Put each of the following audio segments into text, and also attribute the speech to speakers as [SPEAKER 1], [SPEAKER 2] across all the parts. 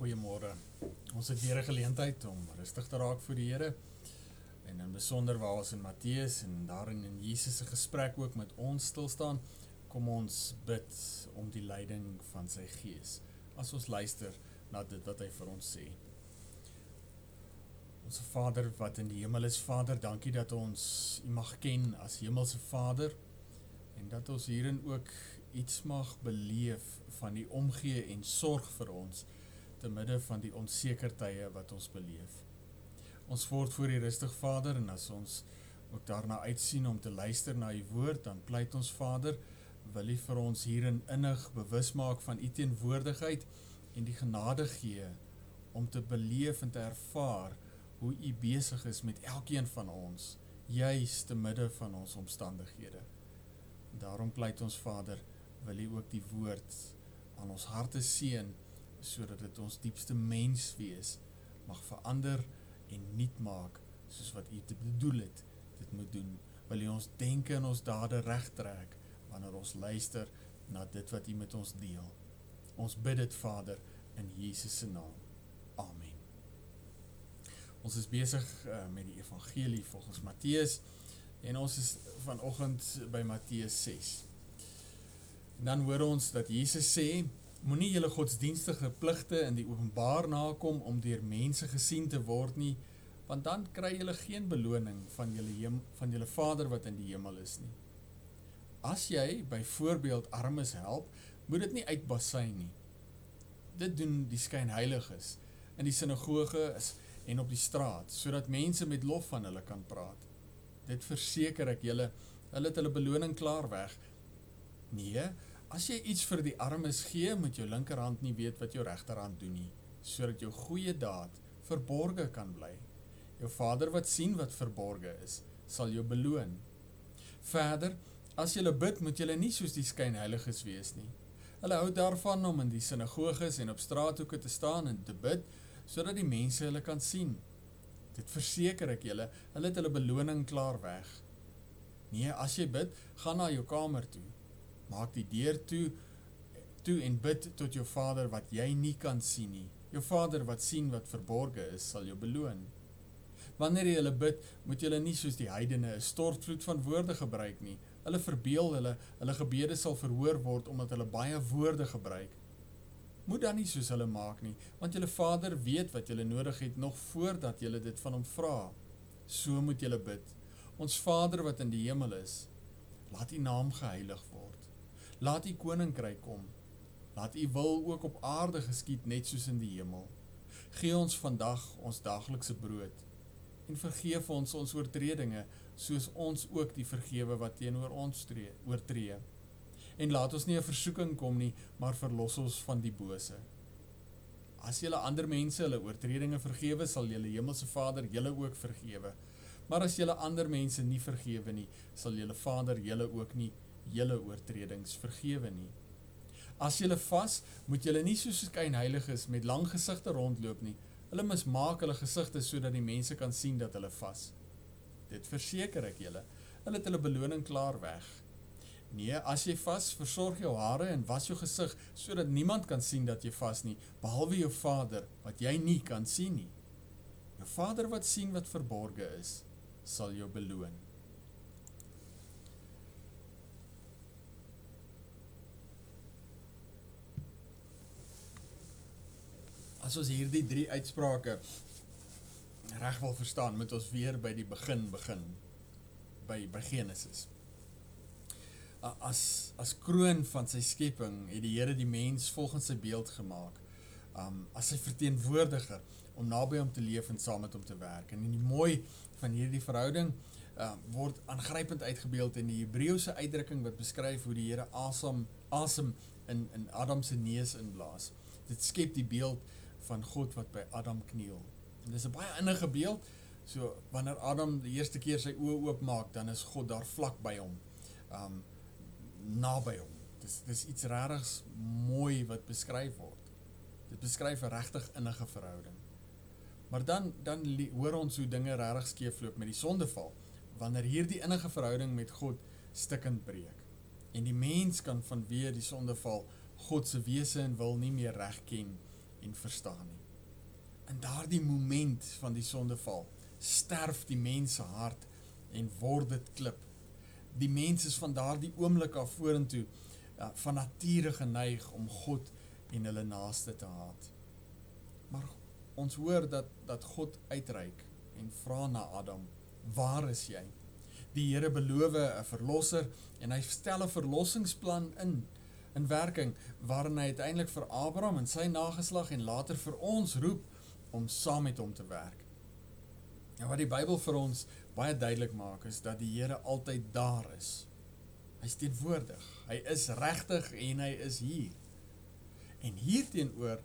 [SPEAKER 1] Goeiemôre. Ons het weer 'n geleentheid om rustig te raak voor die Here. En in besonder waar ons in Matteus en daarin in Jesus se gesprek ook met ons stil staan, kom ons bid om die leiding van sy Gees. As ons luister na dit wat hy vir ons sê. Ons Vader wat in die hemel is, Vader, dankie dat ons U mag ken as hemelse Vader en dat ons hierin ook iets mag beleef van die omgee en sorg vir ons te midde van die onseker tye wat ons beleef. Ons word voor die rustig Vader en as ons ook daarna uitsien om te luister na u woord, dan pleit ons Vader, wil u vir ons hierin innig bewus maak van u teenwoordigheid en die genade gee om te beleef en te ervaar hoe u besig is met elkeen van ons, juis te midde van ons omstandighede. Daarom pleit ons Vader, wil u ook die woord aan ons harte seën sodat dit ons diepste mens wees mag verander en nuut maak soos wat U te bedoel het dit moet doen. Wil U ons denke en ons dade regtrek wanneer ons luister na dit wat U met ons deel. Ons bid dit Vader in Jesus se naam. Amen. Ons is besig uh, met die evangelie volgens Matteus en ons is vanoggend by Matteus 6 en dan hoor ons dat Jesus sê Moenie julle godsdienstige pligte in die openbaar nakom om deur mense gesien te word nie, want dan kry julle geen beloning van julle van julle Vader wat in die hemel is nie. As jy byvoorbeeld armes help, moet dit nie uitbasyn nie. Dit doen die skynheiliges in die sinagoge is en op die straat sodat mense met lof van hulle kan praat. Dit verseker ek julle, hulle het hulle beloning klaar weg. Nee, As jy iets vir die armes gee, moet jou linkerhand nie weet wat jou regterhand doen nie, sodat jou goeie daad verborge kan bly. Jou Vader wat sien wat verborge is, sal jou beloon. Verder, as jy bid, moet jy nie soos die skynheiliges wees nie. Hulle hou daarvan om in die sinagoges en op straathoeke te staan en te bid, sodat die mense hulle kan sien. Dit verseker ek julle, hulle het hulle beloning klaar weg. Nee, as jy bid, gaan na jou kamer toe maak die deur toe toe en bid tot jou Vader wat jy nie kan sien nie. Jou Vader wat sien wat verborge is, sal jou beloon. Wanneer jy hulle bid, moet jy nie soos die heidene 'n stortvloed van woorde gebruik nie. Hulle verbeel hulle hulle gebede sal verhoor word omdat hulle baie woorde gebruik. Moet dan nie soos hulle maak nie, want julle Vader weet wat julle nodig het nog voordat julle dit van hom vra. So moet julle bid. Ons Vader wat in die hemel is, laat U naam geheilig. Laat u koninkryk kom. Laat u wil ook op aarde geskied net soos in die hemel. Gee ons vandag ons daaglikse brood en vergeef ons ons oortredinge soos ons ook die vergewe wat teenoor ons tree, oortree. En laat ons nie 'n versoeking kom nie, maar verlos ons van die bose. As julle ander mense hulle oortredinge vergewe, sal julle hemelse Vader julle ook vergewe. Maar as julle ander mense nie vergewe nie, sal julle Vader julle ook nie julle oortredings vergewe nie. As julle vas, moet julle nie soos skynheiliges met lang gesigte rondloop nie. Hulle mismaak hulle gesigte sodat die mense kan sien dat hulle vas. Dit verseker ek julle, hulle het hulle beloning klaar weg. Nee, as jy vas, versorg jou hare en was jou gesig sodat niemand kan sien dat jy vas nie, behalwe jou Vader wat jy nie kan sien nie. Jou Vader wat sien wat verborge is, sal jou beloon. As ons hierdie drie uitsprake reg wil verstaan, moet ons weer by die begin begin by by Genesis. As as kroon van sy skepping het die Here die mens volgens sy beeld gemaak. Um as sy verteenwoordiger om naby hom te leef en saam met hom te werk. En in die mooi van hierdie verhouding uh, word aangrypend uitgebeeld in die Hebreëse uitdrukking wat beskryf hoe die Here asem asem in in Adam se neus inblaas. Dit skep die beeld van God wat by Adam kniel. En dis 'n baie innige beeld. So wanneer Adam die eerste keer sy oë oopmaak, dan is God daar vlak by hom. Um naby hom. Dis dis iets regtig mooi wat beskryf word. Dit beskryf 'n regtig innige verhouding. Maar dan dan hoor ons hoe dinge regtig skeefloop met die sondeval. Wanneer hierdie innige verhouding met God stikkend breek en die mens kan vanweë die sondeval God se wese en wil nie meer reg ken nie en verstaan nie. In daardie moment van die sondeval sterf die mens se hart en word dit klip. Die mens is van daardie oomblik af vorentoe ja, van nature geneig om God en hulle naaste te haat. Maar ons hoor dat dat God uitreik en vra na Adam: "Waar is jy?" Die Here beloof 'n verlosser en hy stel 'n verlossingsplan in in werking waarin hy uiteindelik vir Abraham en sy nageslag en later vir ons roep om saam met hom te werk. En wat die Bybel vir ons baie duidelik maak is dat die Here altyd daar is. Hy's teenwoordig. Hy is regtig en hy is hier. En hierteenoor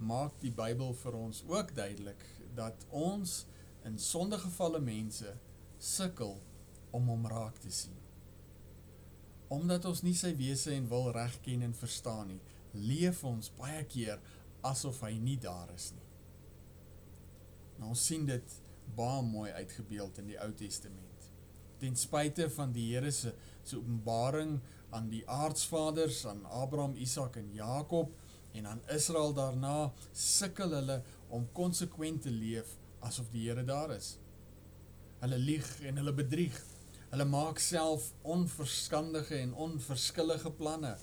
[SPEAKER 1] maak die Bybel vir ons ook duidelik dat ons in sondegevalle mense sukkel om hom raak te sien. Omdat ons nie sy wese en wil reg ken en verstaan nie, leef ons baie keer asof hy nie daar is nie. Nou ons sien dit baie mooi uitgebeeld in die Ou Testament. Ten spyte van die Here se se openbaring aan die aardsvaders, aan Abraham, Isak en Jakob en aan Israel daarna, sukkel hulle om konsekwent te leef asof die Here daar is. Hulle lieg en hulle bedrieg. Hulle maak self onverskandige en onverskillige planne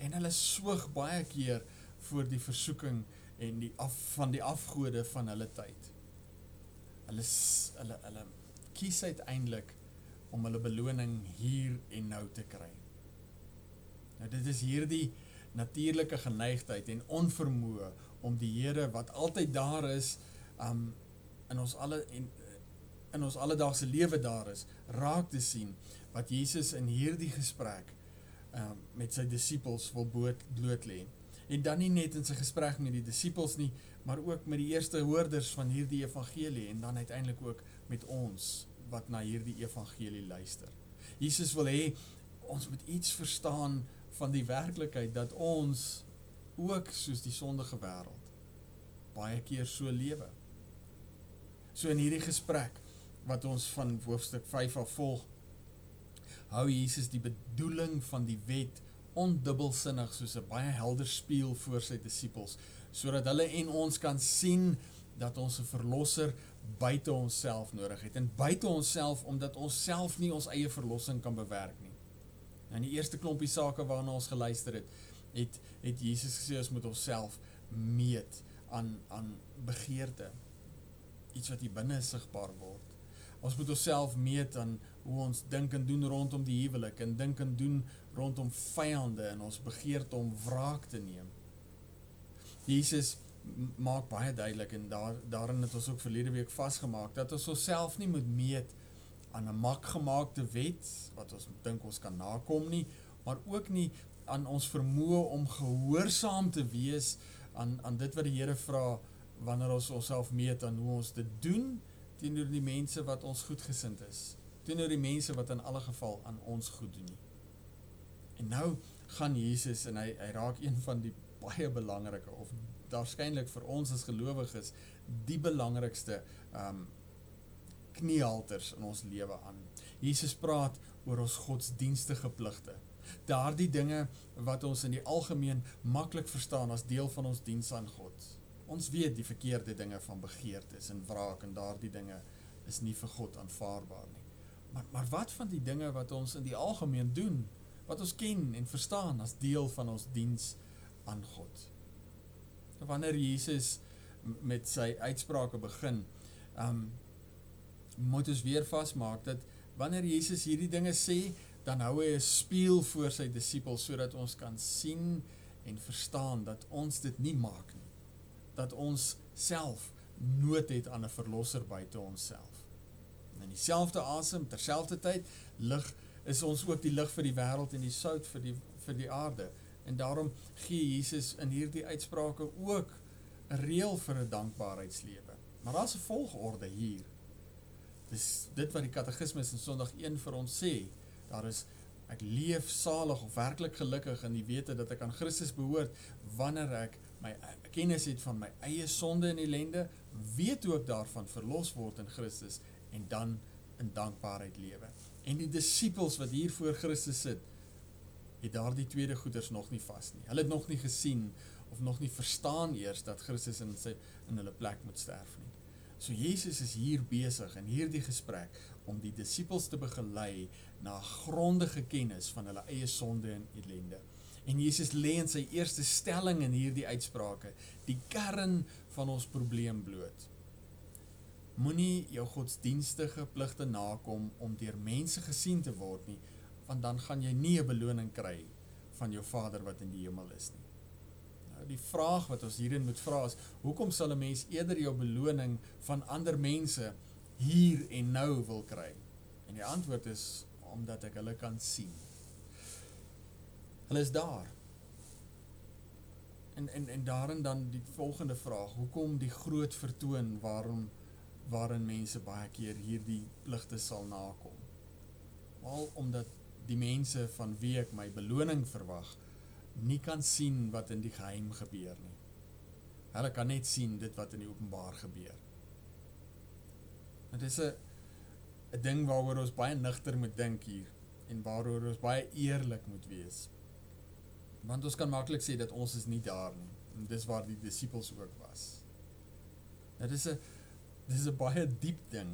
[SPEAKER 1] en hulle soog baie keer voor die versoeking en die af van die afgode van hulle tyd hulle hulle hulle kies uiteindelik om hulle beloning hier en nou te kry. Nou dit is hierdie natuurlike geneigtheid en onvermoë om die Here wat altyd daar is, um in ons alle en in ons alledaagse lewe daar is, raak te sien wat Jesus in hierdie gesprek um met sy disippels wil bloot lê. En dan nie net in sy gesprek met die disippels nie, maar ook met die eerste hoorders van hierdie evangelie en dan uiteindelik ook met ons wat na hierdie evangelie luister. Jesus wil hê ons moet iets verstaan van die werklikheid dat ons ook soos die sondige wêreld baie keer so lewe. So in hierdie gesprek wat ons van hoofstuk 5 af volg, hou Jesus die bedoeling van die wet ondubbelsinnig soos 'n baie helder spieël voor sy disippels sodat hulle en ons kan sien dat ons 'n verlosser buite onsself nodig het en buite onsself omdat ons self nie ons eie verlossing kan bewerk nie. Nou in die eerste klompie sake waarna ons geluister het, het het Jesus gesê ons moet onsself meet aan aan begeerte. Iets wat hier binne sigbaar word. Ons moet onsself meet aan hoe ons dink en doen rondom die huwelik en dink en doen rondom vyande en ons begeerte om wraak te neem. Jesus maak baie duidelik en daar daarin het ons ook verlede week vasgemaak dat ons osself nie moet meet aan 'n makgemaakte wet wat ons dink ons kan nakom nie, maar ook nie aan ons vermoë om gehoorsaam te wees aan aan dit wat die Here vra wanneer ons onsself meet aan hoe ons dit doen teenoor die mense wat ons goedgesind is, teenoor die mense wat in alle geval aan ons goed doen nie. En nou gaan Jesus en hy hy raak een van die baie belangrike of waarskynlik vir ons as gelowiges die belangrikste um kniehalters in ons lewe aan. Jesus praat oor ons godsdienstige pligte. Daardie dinge wat ons in die algemeen maklik verstaan as deel van ons diens aan God. Ons weet die verkeerde dinge van begeertes en wraak en daardie dinge is nie vir God aanvaarbaar nie. Maar maar wat van die dinge wat ons in die algemeen doen, wat ons ken en verstaan as deel van ons diens aan God. Wanneer Jesus met sy uitsprake begin, um moet ons weer vasmaak dat wanneer Jesus hierdie dinge sê, dan hou hy 'n spieël voor sy disippels sodat ons kan sien en verstaan dat ons dit nie maak nie. Dat ons self nood het aan 'n verlosser buite onsself. En in dieselfde asem, terselfdertyd lig is ons ook die lig vir die wêreld en die sout vir die vir die aarde. En daarom gee Jesus in hierdie uitsprake ook 'n reël vir 'n dankbaarheidslewe. Maar daar's 'n volgorde hier. Dis dit wat die katekismes in Sondag 1 vir ons sê. Daar is ek leef salig of werklik gelukkig in die wete dat ek aan Christus behoort wanneer ek my kennis het van my eie sonde en ellende, weet ook daarvan verlos word in Christus en dan in dankbaarheid lewe. En die disippels wat hier voor Christus sit, het daardie tweede goeders nog nie vas nie. Hulle het nog nie gesien of nog nie verstaan eers dat Christus in sy in hulle plek moet sterf nie. So Jesus is hier besig in hierdie gesprek om die disippels te begelei na grondige kennis van hulle eie sonde en ellende. En Jesus lê in sy eerste stelling in hierdie uitsprake die kern van ons probleem bloot. Moenie jou godsdienstige pligte nakom om deur mense gesien te word nie, want dan gaan jy nie 'n beloning kry van jou Vader wat in die hemel is nie. Nou die vraag wat ons hierin moet vra is, hoekom sal 'n mens eerder jou beloning van ander mense hier en nou wil kry? En die antwoord is omdat ek hulle kan sien. Hulle is daar. En en en daarin dan die volgende vraag, hoekom die groot vertoon waarom waarin mense baie keer hierdie pligte sal nakom? Al omdat die mense van wie ek my beloning verwag, nie kan sien wat in die geheim gebeur nie. Hulle kan net sien dit wat in die openbaar gebeur. Dit is 'n 'n ding waaroor ons baie nigter moet dink hier en waaroor ons baie eerlik moet wees. Want ons kan maklik sê dat ons is nie daar nie en dis waar die disippels ook was. Dit is 'n dis 'n baie diep ding.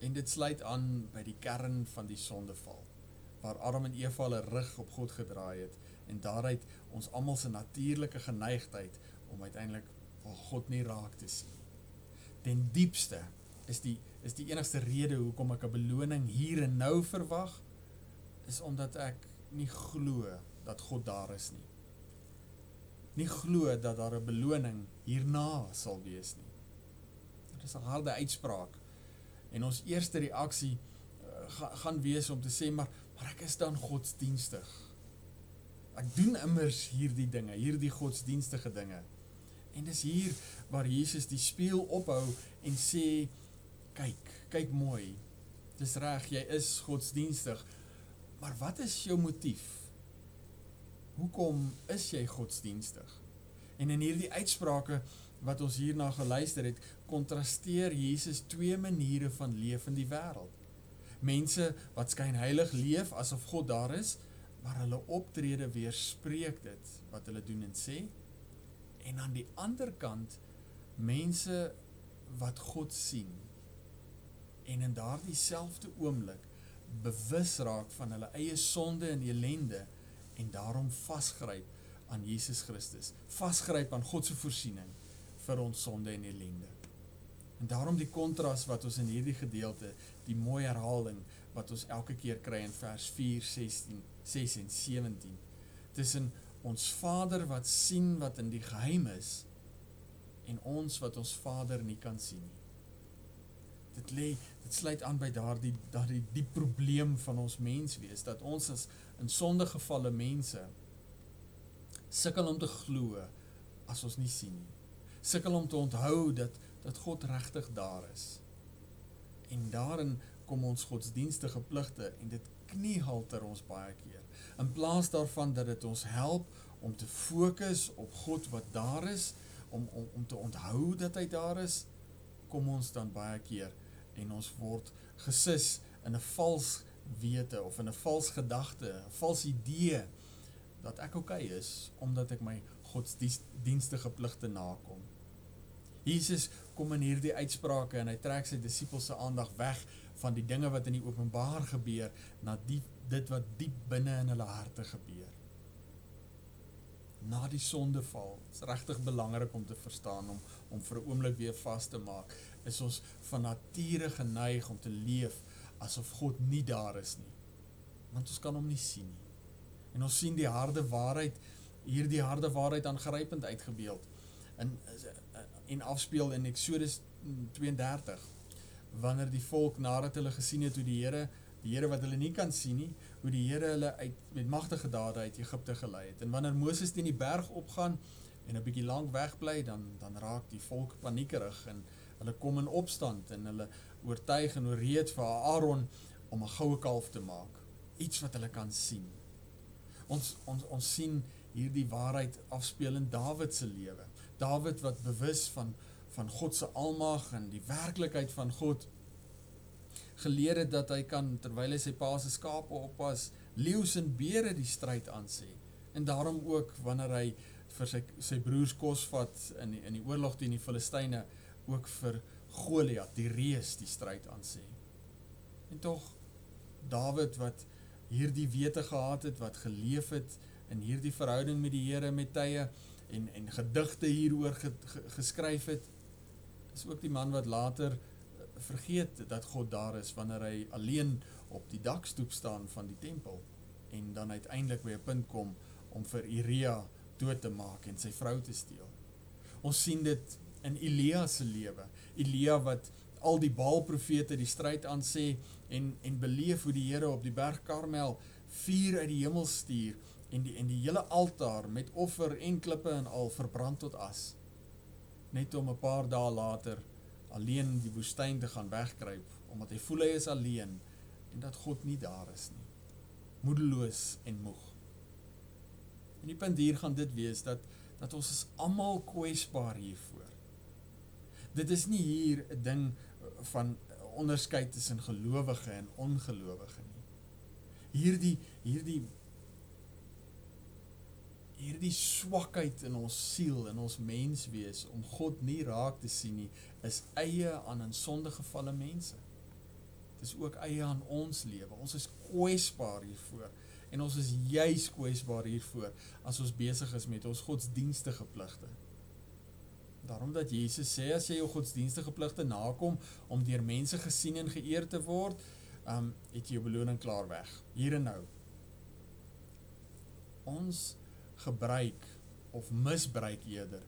[SPEAKER 1] En dit sluit aan by die kern van die sondeval waar Adam en Eva hulle rug op God gedraai het en daaruit ons almal se natuurlike geneigtheid om uiteindelik God nie raak te sien. Den diepste is die is die enigste rede hoekom ek 'n beloning hier en nou verwag is omdat ek nie glo dat God daar is nie. Nie glo dat daar 'n beloning hierna sal wees nie. Dit is 'n harde uitspraak. En ons eerste reaksie uh, ga, gaan wees om te sê maar maar ek is dan godsdienstig. Ek doen immers hierdie dinge, hierdie godsdienstige dinge. En dis hier waar Jesus die spieël ophou en sê kyk, kyk mooi. Dis reg, jy is godsdienstig. Maar wat is jou motief? Hoekom is jy godsdienstig? En in hierdie uitsprake wat ons hierna geluister het, kontrasteer Jesus twee maniere van leef in die wêreld. Mense wat skyn heilig leef asof God daar is, maar hulle optrede weerspreek dit wat hulle doen en sê. En aan die ander kant mense wat God sien en in daardie selfde oomblik bewus raak van hulle eie sonde en ellende en daarom vasgryp aan Jesus Christus, vasgryp aan God se voorsiening vir ons sonde en ellende. En daarom die kontras wat ons in hierdie gedeelte, die mooi herhaling wat ons elke keer kry in vers 4, 16, 6 en 17 tussen ons Vader wat sien wat in die geheim is en ons wat ons Vader nie kan sien nie. Dit lê dit sluit aan by daardie daardie die probleem van ons menswees dat ons as in sondegevalle mense sukkel om te glo as ons nie sien nie. Sukkel om te onthou dat dat God regtig daar is. En daarin kom ons godsdienstige pligte en dit kniehalter ons baie keer. In plaas daarvan dat dit ons help om te fokus op God wat daar is, om om om te onthou dat hy daar is, kom ons dan baie keer en ons word gesis in 'n vals wete of in 'n vals gedagte, 'n vals idee dat ek oukei okay is omdat ek my godsdienstige pligte nakom. Jesus kom in hierdie uitsprake en hy trek sy disippels se aandag weg van die dinge wat in die openbaar gebeur na die dit wat diep binne in hulle harte gebeur. Na die sondeval, is regtig belangrik om te verstaan om om vir 'n oomblik weer vas te maak, is ons van nature geneig om te leef asof God nie daar is nie. Want ons kan hom nie sien nie. En ons sien die harde waarheid hierdie harde waarheid aangrypend uitgebeeld in en afspeel in Eksodus 32 wanneer die volk nadat hulle gesien het hoe die Here die Here wat hulle nie kan sien nie hoe die Here hulle uit met magtige dade uit Egipte gelei het en wanneer Moses teen die berg opgaan en 'n bietjie lank wegbly dan dan raak die volk paniekerig en hulle kom in opstand en hulle oortuig en oorreed vir Aaron om 'n goue kalf te maak. Iets wat hulle kan sien. Ons ons ons sien hierdie waarheid afspeel in Dawid se lewe. Dawid wat bewus van van God se almag en die werklikheid van God geleer het dat hy kan terwyl hy sy pa se skape oppas, leeu's en beere die stryd aansê. En daarom ook wanneer hy vir sy sy broers kos vat in die, in die oorlog teen die Filistyne ook vir Goliat, die reus, die stryd aan sê. En tog Dawid wat hierdie wete gehad het, wat geleef het in hierdie verhouding met die Here met tye en en gedigte hieroor ge, ge, geskryf het, is ook die man wat later eh, vergeet dat God daar is wanneer hy alleen op die dakstoep staan van die tempel en dan uiteindelik by 'n punt kom om vir Iria dood te maak en sy vrou te steel. Ons sien dit in Elia se lewe. Elia wat al die Baal-profete die stryd aan sê en en beleef hoe die Here op die berg Karmel vuur uit die hemel stuur en die en die hele altaar met offer en klippe en al verbrand tot as. Net om 'n paar dae later alleen in die woestyn te gaan wegkruip omdat hy voel hy is alleen en dat God nie daar is nie. Moedeloos en moeg. En die punt hier gaan dit wees dat dat ons is almal kwesbaar hiervoor. Dit is nie hier 'n ding van onderskeid tussen gelowige en ongelowige nie. Hierdie hierdie hierdie swakheid in ons siel en ons menswees om God nie raak te sien nie, is eie aan 'n sondegevalle mense. Dit is ook eie aan ons lewe. Ons is kwesbaar hiervoor en ons is juis kwesbaar hiervoor as ons besig is met ons godsdienstige pligte. Daarom dat Jesus sê as jy jou godsdienstige pligte nakom om deur mense gesien en geëer te word, um het jy jou beloning klaar weg. Hier en nou. Ons gebruik of misbruik eerder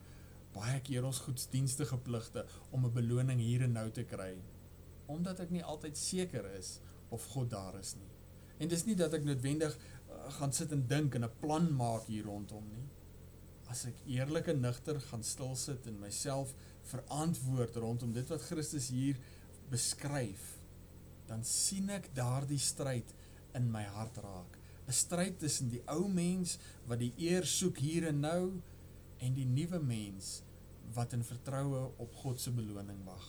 [SPEAKER 1] baie keer ons godsdienstige pligte om 'n beloning hier en nou te kry omdat ek nie altyd seker is of God daar is nie. En dis nie dat ek noodwendig uh, gaan sit en dink en 'n plan maak hier rondom nie as ek eerlik en nugter gaan stil sit en myself verantwoord rondom dit wat Christus hier beskryf, dan sien ek daardie stryd in my hart raak. 'n Stryd tussen die ou mens wat die eer soek hier en nou en die nuwe mens wat in vertroue op God se beloning wag.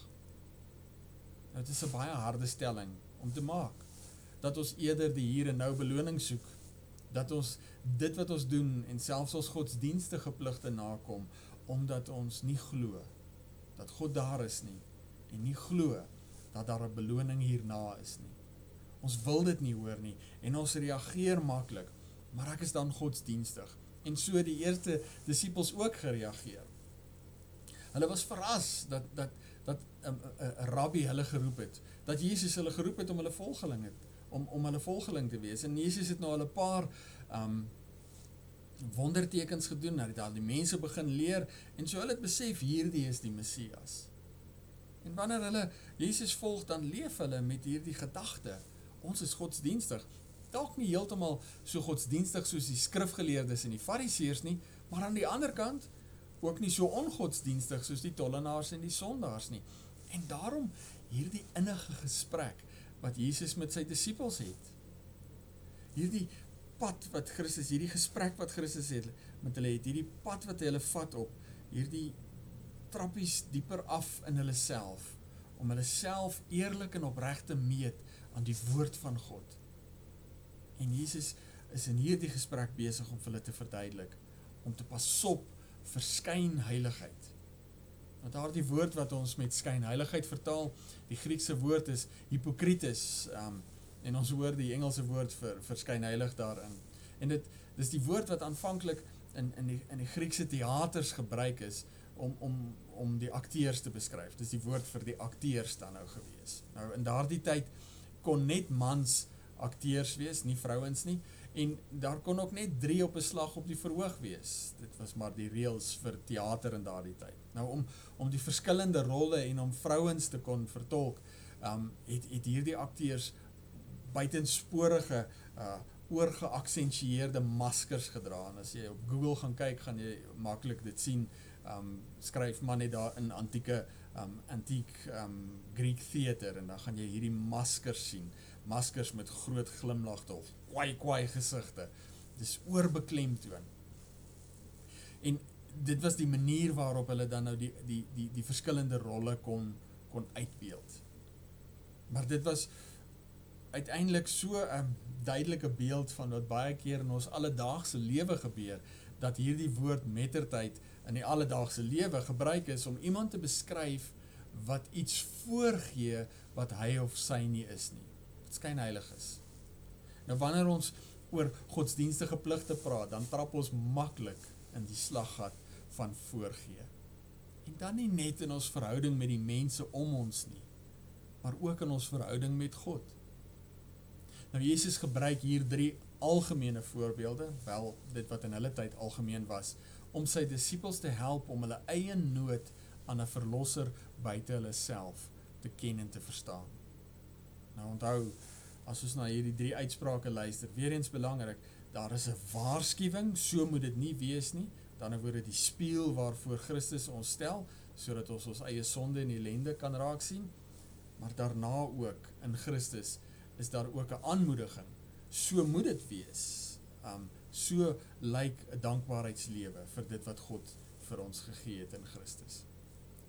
[SPEAKER 1] Nou dit is 'n baie harde stelling om te maak dat ons eerder die hier en nou beloning soek dat ons dit wat ons doen en selfs ons godsdienstige pligte nakom omdat ons nie glo dat God daar is nie en nie glo dat daar 'n beloning hierna is nie. Ons wil dit nie hoor nie en ons reageer maklik, maar ek is dan godsdienstig en so die eerste disippels ook gereageer. Hulle was verras dat dat dat 'n 'n rabbi hulle geroep het, dat Jesus hulle geroep het om hulle volgelinge om om hulle volgeling te wees. En Jesus het nou al 'n paar um wondertekens gedoen, hy het al die mense begin leer en so hulle het besef hierdie is die Messias. En wanneer hulle Jesus volg, dan leef hulle met hierdie gedagte. Ons is godsdienstig. Dalk nie heeltemal so godsdienstig soos die skrifgeleerdes en die fariseërs nie, maar aan die ander kant ook nie so ongodsdienstig soos die tollenaars en die sondaars nie. En daarom hierdie innige gesprek wat Jesus met sy disippels het. Hierdie pad wat Christus, hierdie gesprek wat Christus het met hulle het, hierdie pad wat hulle vat op, hierdie trappies dieper af in hulle self, om hulle self eerlik en opreg te meet aan die woord van God. En Jesus is in hierdie gesprek besig om vir hulle te verduidelik, om te pas op vir skynheiligheid. Want daardie woord wat ons met skynheiligheid vertaal, die Griekse woord is hypocrites, um en ons hoor die Engelse woord vir vir skynheilig daarin. En dit dis die woord wat aanvanklik in in die in die Griekse teaters gebruik is om om om die akteurs te beskryf. Dis die woord vir die akteurs dan nou gewees. Nou in daardie tyd kon net mans akteurs wees, nie vrouens nie en daar kon ook net 3 op 'n slag op die verhoog wees. Dit was maar die reëls vir teater in daardie tyd. Nou om om die verskillende rolle en om vrouens te kon vertolk, um het het hierdie akteurs buitensporige uh oorgeaksentueerde maskers gedra. En as jy op Google gaan kyk, gaan jy maklik dit sien. Um skryf maar net daar in antieke um antiek um Greek theater en dan gaan jy hierdie maskers sien maskers met groot glimlagte of kwai kwai gesigte. Dis oorbeklemtoon. En dit was die manier waarop hulle dan nou die die die die verskillende rolle kon kon uitbeeld. Maar dit was uiteindelik so 'n duidelike beeld van wat baie keer in ons alledaagse lewe gebeur dat hierdie woord mettertyd in die alledaagse lewe gebruik is om iemand te beskryf wat iets voorgee wat hy of sy nie is nie. Dit skyn heilig is. Nou wanneer ons oor godsdienstige pligte praat, dan trap ons maklik in die slaggat van voorgee. En dan nie net in ons verhouding met die mense om ons nie, maar ook in ons verhouding met God. Nou Jesus gebruik hier drie algemene voorbeelde, wel dit wat in hulle tyd algemeen was, om sy disippels te help om hulle eie nood aan 'n verlosser buite hulle self te ken en te verstaan. Nou onthou, as ons na hierdie drie uitsprake luister, weer eens belangrik, daar is 'n waarskuwing, so moet dit nie wees nie. Dan word dit die spieël waarvoor Christus ons stel sodat ons ons eie sonde en ellende kan raak sien. Maar daarna ook in Christus is daar ook 'n aanmoediging. So moet dit wees. Um so lyk 'n dankbaarheidslewe vir dit wat God vir ons gegee het in Christus.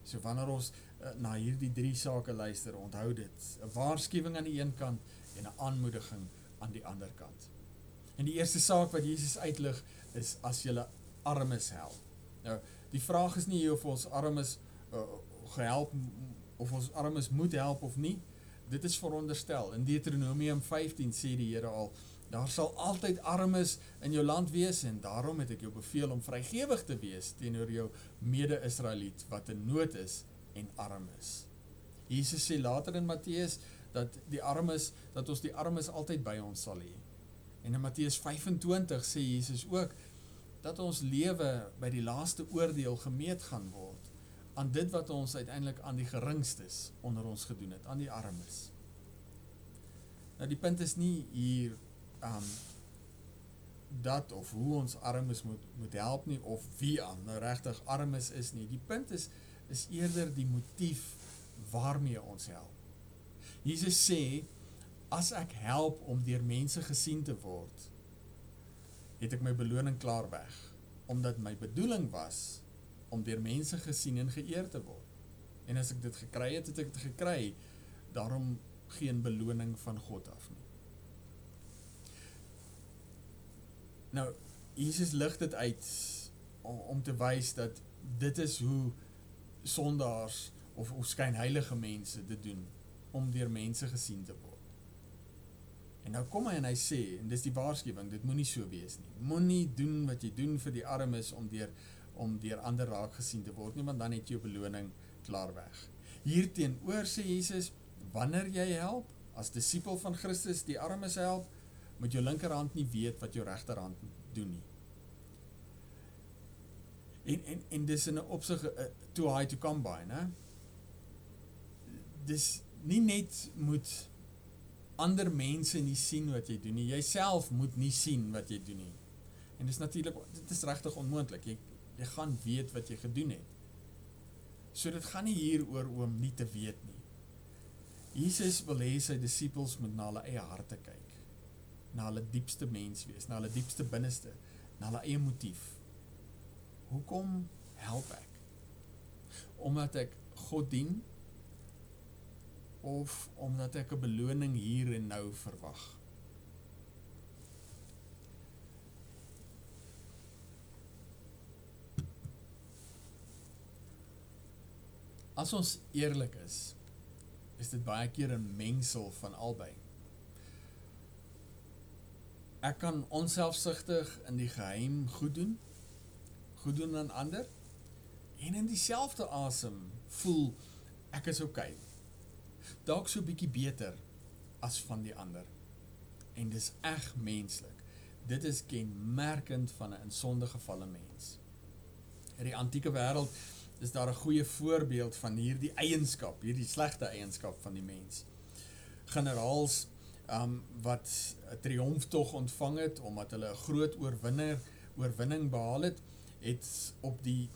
[SPEAKER 1] So wanneer ons na hierdie drie sake luister, onthou dit, 'n waarskuwing aan die een kant en 'n aanmoediging aan die ander kant. En die eerste saak wat Jesus uitlig is as jy armes help. Nou, die vraag is nie of ons armes uh, gehelp of ons armes moet help of nie. Dit is veronderstel. In Deuteronomium 15 sê die Here al Daar sal altyd armes in jou land wees en daarom het ek jou beveel om vrygewig te wees teenoor jou mede-Israeliet wat in nood is en arm is. Jesus sê later in Matteus dat die armes dat ons die armes altyd by ons sal hê. En in Matteus 25 sê Jesus ook dat ons lewe by die laaste oordeel gemeet gaan word aan dit wat ons uiteindelik aan die geringstes onder ons gedoen het, aan die armes. Nou die punt is nie hier um dat of hoe ons armes moet moet help nie of wie aan nou regtig armes is nie. Die punt is is eerder die motief waarmee ons help. Jesus sê as ek help om deur mense gesien te word, het ek my beloning klaar weg, omdat my bedoeling was om deur mense gesien en geëer te word. En as ek dit gekry het, het ek dit gekry. Daarom geen beloning van God af nie. Nou, Jesus lig dit uit om, om te wys dat dit is hoe sondaars of of skynheilige mense dit doen om deur mense gesien te word. En nou kom hy en hy sê en dis die waarskuwing, dit moenie so wees nie. Moenie doen wat jy doen vir die armes om deur om deur ander raak gesien te word nie, want dan het jy jou beloning klaar weg. Hierteenoor sê Jesus, wanneer jy help as disipel van Christus die armes help, met jou linkerhand nie weet wat jou regterhand doen nie. En en en dis in 'n opsig uh, too high to come by, né? Dis nie net moet ander mense nie sien wat jy doen nie. Jouself moet nie sien wat jy doen nie. En dis natuurlik dit is regtig onmoontlik. Jy jy gaan weet wat jy gedoen het. So dit gaan nie hier oor om nie te weet nie. Jesus wil hê sy disippels moet na hulle eie harte kyk na hulle diepste mens wees, na hulle diepste binneste, na hulle eie motief. Hoekom help ek? Omdat ek God dien of omdat ek 'n beloning hier en nou verwag? As ons eerlik is, is dit baie keer 'n mengsel van albei. Ek kan onselfsugtig in die geheim goed doen, goed doen aan ander en in dieselfde asem voel ek is oukei. Okay. Dalk so bietjie beter as van die ander. En dis eg menslik. Dit is kenmerkend van 'n insonde gevalle mens. In die antieke wêreld is daar 'n goeie voorbeeld van hierdie eienskap, hierdie slegte eienskap van die mens. Generaals um wat 'n triomftog ontvang het omdat hulle 'n groot oorwinner oorwinning behaal het, het op die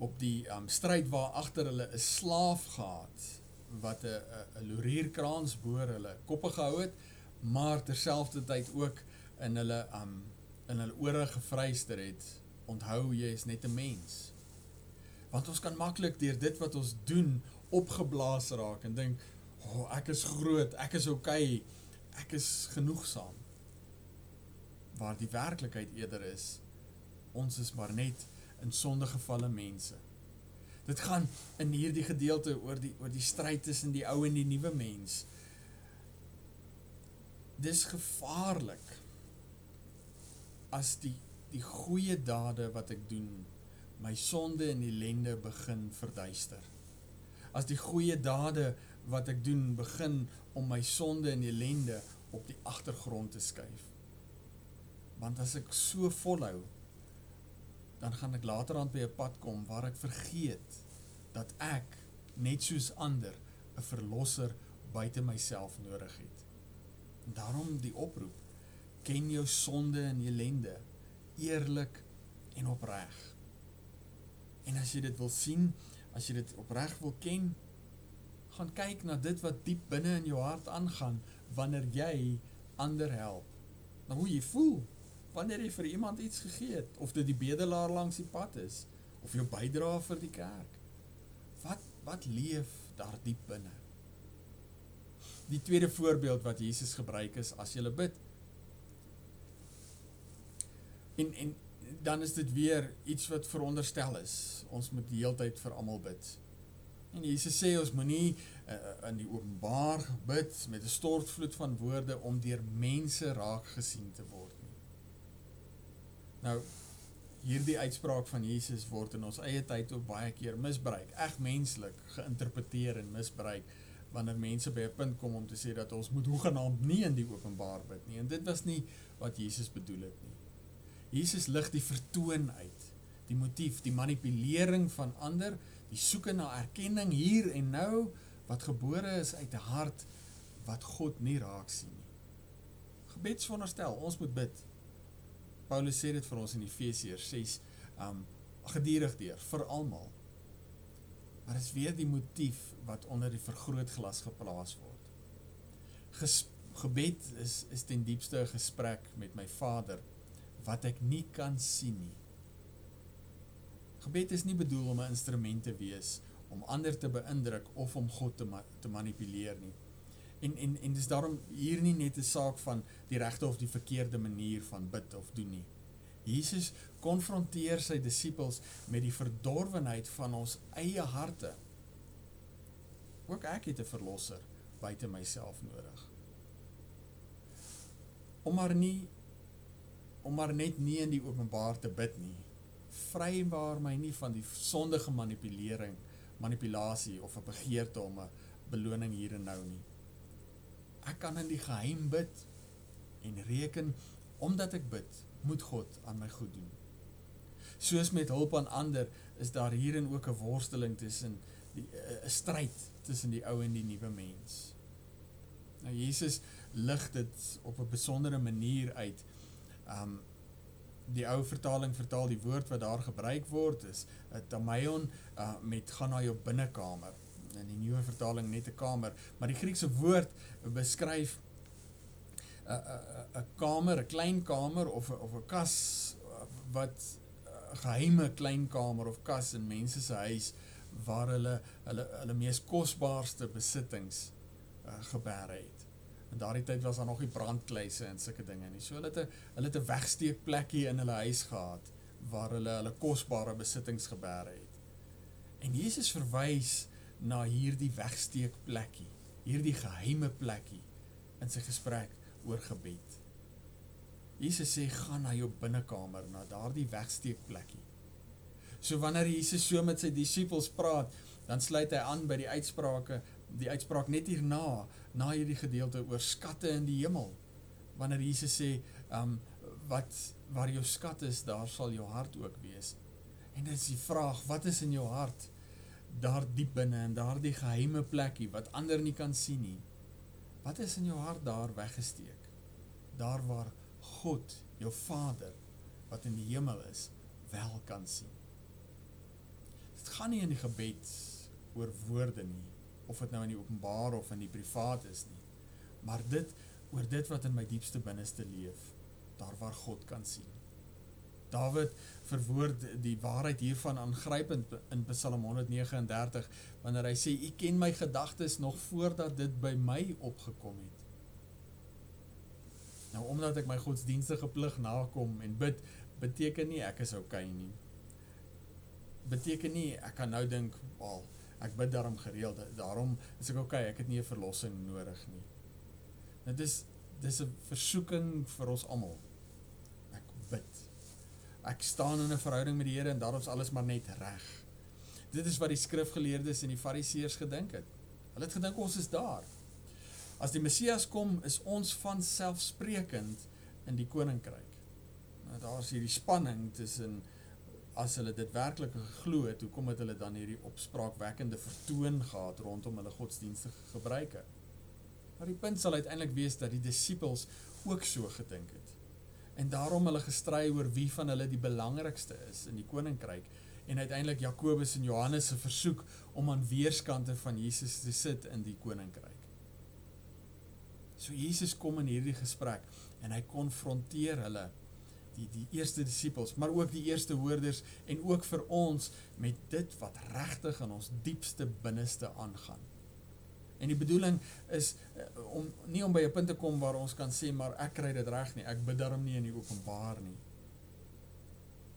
[SPEAKER 1] op die um stryd waar agter hulle 'n slaaf gehad wat 'n 'n lorierkraans boor hulle koppe gehou het, maar terselfdertyd ook in hulle um in hulle ore gevryster het. Onthou jy is net 'n mens. Want ons kan maklik deur dit wat ons doen opgeblaas raak en dink oh, ek is groot, ek is oukei, okay, ek is genoegsaam. Waar die werklikheid eerder is, Ons is maar net in sondegevalle mense. Dit gaan in hierdie gedeelte oor die oor die stryd tussen die ou en die nuwe mens. Dis gevaarlik as die die goeie dade wat ek doen my sonde en ellende begin verduister. As die goeie dade wat ek doen begin om my sonde en ellende op die agtergrond te skuif. Want as ek so volhou, dan gaan ek later aan by 'n pad kom waar ek vergeet dat ek net soos ander 'n verlosser buite myself nodig het. En daarom die oproep: ken jou sonde en ellende eerlik en opreg. En as jy dit wil sien, as jy dit opreg wil ken, gaan kyk na dit wat diep binne in jou hart aangaan wanneer jy ander help. Nou hoe jy voel wanneer jy vir iemand iets gegee het of dit die bedelaar langs die pad is of jou bydrae vir die kerk. Wat wat leef daar diep binne? Die tweede voorbeeld wat Jesus gebruik is as jy bid. En en dan is dit weer iets wat veronderstel is. Ons moet die heeltyd vir almal bid. En Jesus sê ons moenie uh, in die openbaar bid met 'n stortvloed van woorde om deur mense raak gesien te word. Nou hierdie uitspraak van Jesus word in ons eie tyd ook baie keer misbruik, eg menslik geïnterpreteer en misbruik wanneer mense by 'n punt kom om te sê dat ons moet hoegenaamd nie in die openbaar bid nie. En dit was nie wat Jesus bedoel het nie. Jesus lig die vertoon uit, die motief, die manipulering van ander die soeke na erkenning hier en nou wat gebore is uit 'n hart wat God nie raak sien nie. Gebedsveronderstel, ons moet bid. Paulus sê dit vir ons in Efesiërs 6, um gedurig deur vir almal. Maar dit is weer die motief wat onder die vergrootglas geplaas word. Ges, gebed is is ten diepste 'n gesprek met my Vader wat ek nie kan sien nie. Gebed is nie bedoel om 'n instrument te wees om ander te beïndruk of om God te ma te manipuleer nie. En en en dis daarom hier nie net 'n saak van die regte of die verkeerde manier van bid of doen nie. Jesus konfronteer sy disippels met die verdorwenheid van ons eie harte. Ook ek het 'n verlosser buite myself nodig. Om maar nie om maar net nie in die openbaar te bid nie vrybaar my nie van die sondige manipulering, manipulasie of 'n begeerte om 'n beloning hier en nou nie. Ek kan in die geheim bid en reken omdat ek bid, moet God aan my goed doen. Soos met hulp aan ander is daar hierin ook 'n worsteling tussen die 'n stryd tussen die ou en die nuwe mens. Nou Jesus lig dit op 'n besondere manier uit. Um die ou vertaling vertaal die woord wat daar gebruik word is 'n tamaion uh, met gaan na jou binnekamer. In die nuwe vertaling net 'n kamer, maar die Griekse woord beskryf 'n 'n kamer, 'n klein kamer of 'n of 'n kas wat 'n geheime klein kamer of kas in mense se huis waar hulle hulle hulle mees kosbaarste besittings uh, geberg het. In daardie tyd was daar nog nie brandkluise en sulke dinge nie. So hulle het 'n hulle het 'n wegsteek plekkie in hulle huis gehad waar hulle hulle kosbare besittings geberg het. En Jesus verwys na hierdie wegsteek plekkie, hierdie geheime plekkie in sy gesprek oor gebed. Jesus sê gaan na jou binnekamer, na daardie wegsteek plekkie. So wanneer Jesus so met sy disippels praat, dan sluit hy aan by die uitsprake die uitspraak net hierna na hierdie gedeelte oor skatte in die hemel wanneer Jesus sê um wat waar jou skat is daar sal jou hart ook wees en dit is die vraag wat is in jou hart daar diep binne in daardie geheime plekkie wat ander nie kan sien nie wat is in jou hart daar weggesteek daar waar God jou Vader wat in die hemel is wel kan sien dit gaan nie in die gebed oor woorde nie of dit nou in die openbaar of in die privaat is nie. Maar dit oor dit wat in my diepste binneste leef, daar waar God kan sien. David verwoord die waarheid hiervan aangrypend in Psalm 139 wanneer hy sê u ken my gedagtes nog voordat dit by my opgekom het. Nou omdat ek my godsdienstige plig nakom en bid, beteken nie ek is okay nie. Beteken nie ek kan nou dink, "Wel, ek bid daarom gereeld, daarom is ek okay, ek het nie 'n verlossing nodig nie." Dit is dis 'n versoeking vir ons almal. Ek bid. Ek staan in 'n verhouding met die Here en daarom is alles maar net reg. Dit is wat die skrifgeleerdes en die fariseërs gedink het. Hulle het gedink ons is daar. As die Messias kom, is ons van selfsprekend in die koninkryk. Nou daar's hierdie spanning tussen as hulle dit werklik geglo het, hoekom het hulle dan hierdie opspraakwekkende vertoon gehad rondom hulle godsdienstige gebruike? Maar die punt sal uiteindelik wees dat die disippels ook so gedink het. En daarom hulle gestry oor wie van hulle die belangrikste is in die koninkryk en uiteindelik Jakobus en Johannes se versoek om aan weerskante van Jesus te sit in die koninkryk. So Jesus kom in hierdie gesprek en hy konfronteer hulle die die eerste disippels, maar ook die eerste hoorders en ook vir ons met dit wat regtig in ons diepste binneste aangaan. En die bedoeling is uh, om nie om by 'n punt te kom waar ons kan sê maar ek kry dit reg nie, ek bid daarom nie in die openbaar nie.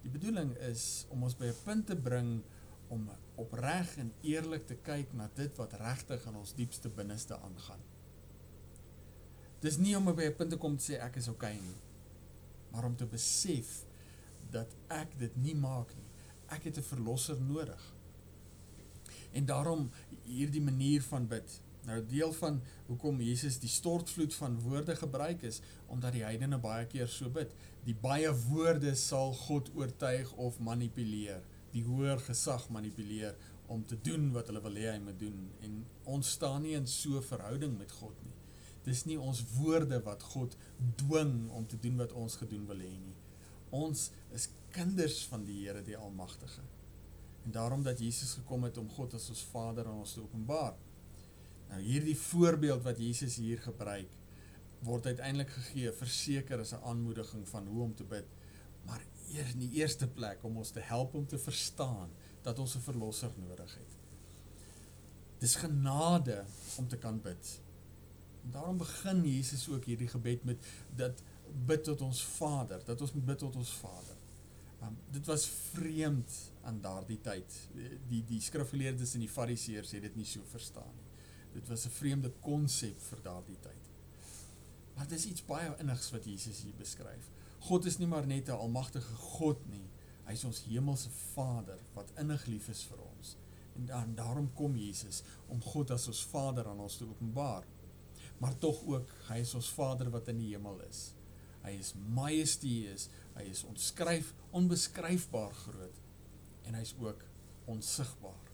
[SPEAKER 1] Die bedoeling is om ons by 'n punt te bring om opreg en eerlik te kyk na dit wat regtig in ons diepste binneste aangaan. Dis nie om by 'n punt te kom te sê ek is oukei okay nie, maar om te besef dat ek dit nie maak nie. Ek het 'n verlosser nodig. En daarom hierdie manier van bid Nou deel van hoekom Jesus die stortvloed van woorde gebruik is omdat die heidene baie keer so bid. Die baie woorde sal God oortuig of manipuleer, die hoër gesag manipuleer om te doen wat hulle wil hê hy moet doen en ons staan nie in so 'n verhouding met God nie. Dis nie ons woorde wat God dwing om te doen wat ons gedoen wil hê nie. Ons is kinders van die Here die Almagtige. En daarom dat Jesus gekom het om God as ons Vader aan ons te openbaar. Nou hierdie voorbeeld wat Jesus hier gebruik word uiteindelik gegee verseker as 'n aanmoediging van hoe om te bid, maar eers in die eerste plek om ons te help om te verstaan dat ons 'n verlosser nodig het. Dis genade om te kan bid. En daarom begin Jesus ook hierdie gebed met dat bid tot ons Vader, dat ons moet bid tot ons Vader. Um, dit was vreemd aan daardie tyd. Die die skrifgeleerdes en die fariseërs het dit nie so verstaan nie. Dit was 'n vreemde konsep vir daardie tyd. Maar dit is iets baie innigs wat Jesus hier beskryf. God is nie maar net 'n almagtige God nie. Hy is ons hemelse Vader wat innig lief is vir ons. En dan daarom kom Jesus om God as ons Vader aan ons te openbaar. Maar tog ook, hy is ons Vader wat in die hemel is. Hy is majestueus, hy is onskryf, onbeskryfbaar groot en hy's ook onsigbaar.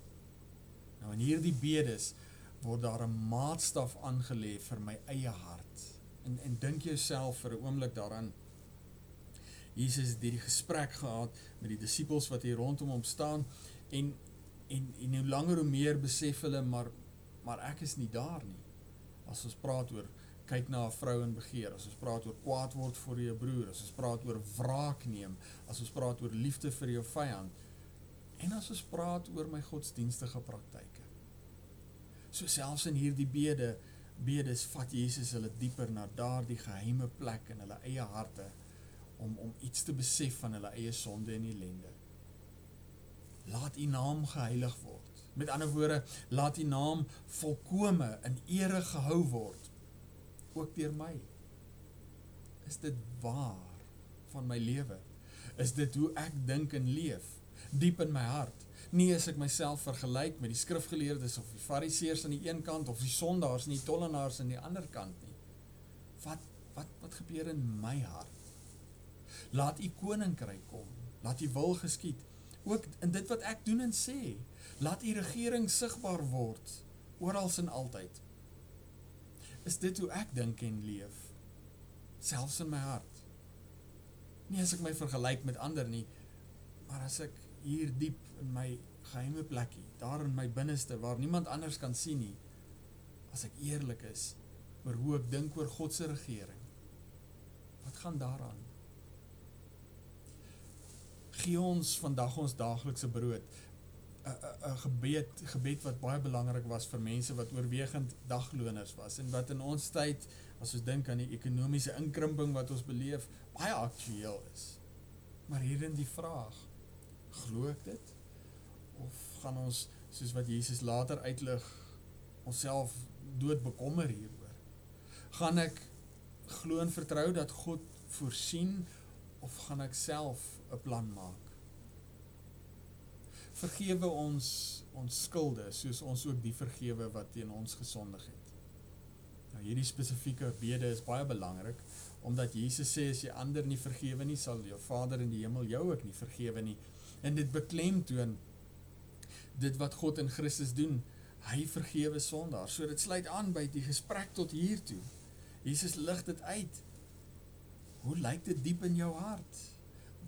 [SPEAKER 1] Nou in hierdie bedes word daar 'n maatstaf aangelê vir my eie hart. En en dink jouself vir 'n oomblik daaraan. Jesus het hierdie gesprek gehad met die disippels wat hier rondom hom staan en en en hoe langer hoe meer besef hulle maar maar ek is nie daar nie. As ons praat oor kyk na 'n vrou en begeer, as ons praat oor kwaad word vir jou broer, as ons praat oor wraak neem, as ons praat oor liefde vir jou vyand en as ons praat oor my godsdienstige praktyke. So selfs in hierdie bede bedes vat Jesus hulle dieper na daardie geheime plek in hulle eie harte om om iets te besef van hulle eie sonde en ellende. Laat U naam geheilig word. Met ander woorde, laat U naam volkome in ere gehou word ook deur my. Is dit waar van my lewe? Is dit hoe ek dink en leef diep in my hart? Nie as ek myself vergelyk met die skrifgeleerdes of die fariseërs aan die een kant of die sondaars en die tollenaars aan die ander kant nie. Wat wat wat gebeur in my hart? Laat u koninkryk kom. Laat u wil geskied ook in dit wat ek doen en sê. Laat u regering sigbaar word oral en altyd. Is dit hoe ek dink en leef? Selfs in my hart. Nie as ek my vergelyk met ander nie, maar as ek hier diep in my geheime plekkie, daar in my binneste waar niemand anders kan sien nie, as ek eerlik is oor hoe ek dink oor God se regering. Wat gaan daaraan? Gee ons vandag ons daaglikse brood. 'n gebed gebed wat baie belangrik was vir mense wat oorwegend dagloners was en wat in ons tyd as ons dink aan die ekonomiese inkrimping wat ons beleef baie aktueel is. Maar hierin die vraag, glo ek dit of gaan ons soos wat Jesus later uitlig onsself dood bekommer hieroor? Gaan ek glo en vertrou dat God voorsien of gaan ek self 'n plan maak? Vergewe ons ons skulde soos ons ook die vergewe wat teen ons gesondig het. Nou hierdie spesifieke bede is baie belangrik omdat Jesus sê as jy ander nie vergewe nie, sal jou Vader in die hemel jou ook nie vergewe nie. En dit beklemtoon dit wat God in Christus doen. Hy vergewe sondaars. So dit sluit aan by die gesprek tot hier toe. Jesus lig dit uit. Hoe lyk dit diep in jou hart?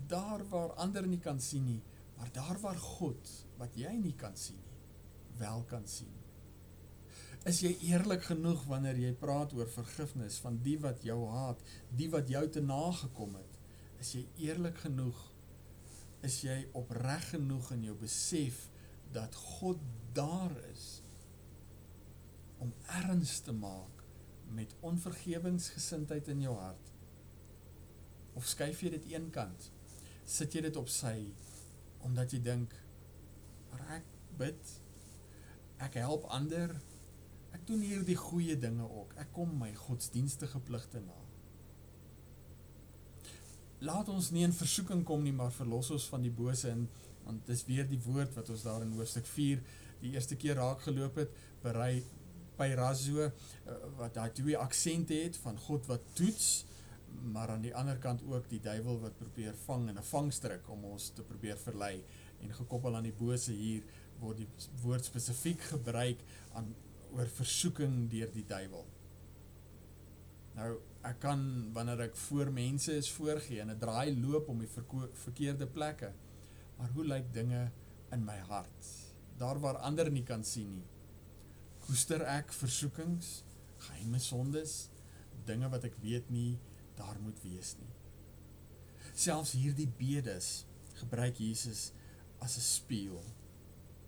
[SPEAKER 1] Daar waar ander nie kan sien nie, maar daar waar God wat jy nie kan sien nie, wel kan sien. Is jy eerlik genoeg wanneer jy praat oor vergifnis van die wat jou haat, die wat jou te nagekom het? Is jy eerlik genoeg? Is jy opreg genoeg in jou besef dat God daar is om erns te maak met onvergewensgesindheid in jou hart? Of skuif jy dit eenkant? Sit jy dit op sy omdat jy dink maar ek bid ek help ander Ek doen hierdie goeie dinge ook. Ek kom my godsdienstige pligte na. Laat ons nie in versoeking kom nie, maar verlos ons van die bose en want dis weer die woord wat ons daar in hoofstuk 4 die eerste keer raak geloop het, berei by Razo eh, wat daai twee aksente het van God wat toets, maar aan die ander kant ook die duiwel wat probeer vang in 'n vangstrik om ons te probeer verlei en gekoppel aan die bose hier word die woord spesifiek gebruik aan oor versoeking deur die duiwel. Nou, ek kan wanneer ek voor mense is voorgee en 'n draai loop om die verkeerde plekke. Maar hoe lyk dinge in my hart? Daar waar ander nie kan sien nie. Koester ek versoekings, geheime sondes, dinge wat ek weet nie daar moet wees nie. Selfs hierdie bedes gebruik Jesus as 'n spieël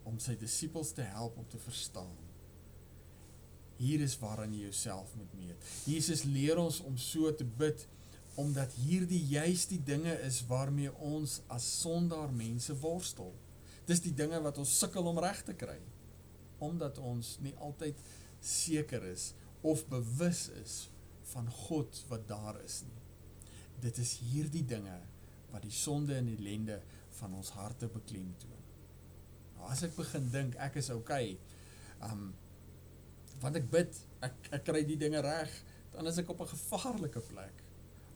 [SPEAKER 1] om sy disippels te help om te verstaan Hier is waaraan jy jouself moet meet. Jesus leer ons om so te bid omdat hierdie juist die dinge is waarmee ons as sondaar mense worstel. Dis die dinge wat ons sukkel om reg te kry omdat ons nie altyd seker is of bewus is van God wat daar is nie. Dit is hierdie dinge wat die sonde en ellende van ons harte beklemtoon. Nou as ek begin dink ek is oukei, okay, um want ek bid, ek, ek kry die dinge reg, dan is ek op 'n gevaarlike plek,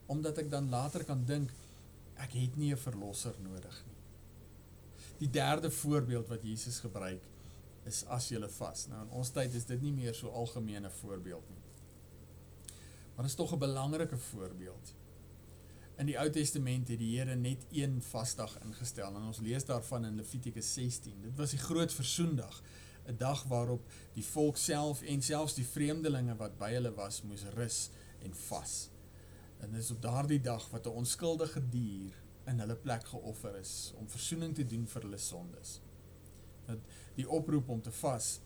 [SPEAKER 1] omdat ek dan later kan dink, ek het nie 'n verlosser nodig nie. Die derde voorbeeld wat Jesus gebruik, is as jy vas. Nou in ons tyd is dit nie meer so algemene voorbeeld nie. Maar dit is tog 'n belangrike voorbeeld. In die Ou Testament het die Here net een vasdag ingestel en ons lees daarvan in Levitikus 16. Dit was die groot versoendag. 'n dag waarop die volk self en selfs die vreemdelinge wat by hulle was moes rus en vas. En dis op daardie dag wat 'n onskuldige dier in hulle plek geoffer is om verzoening te doen vir hulle sondes. Dat die oproep om te vas,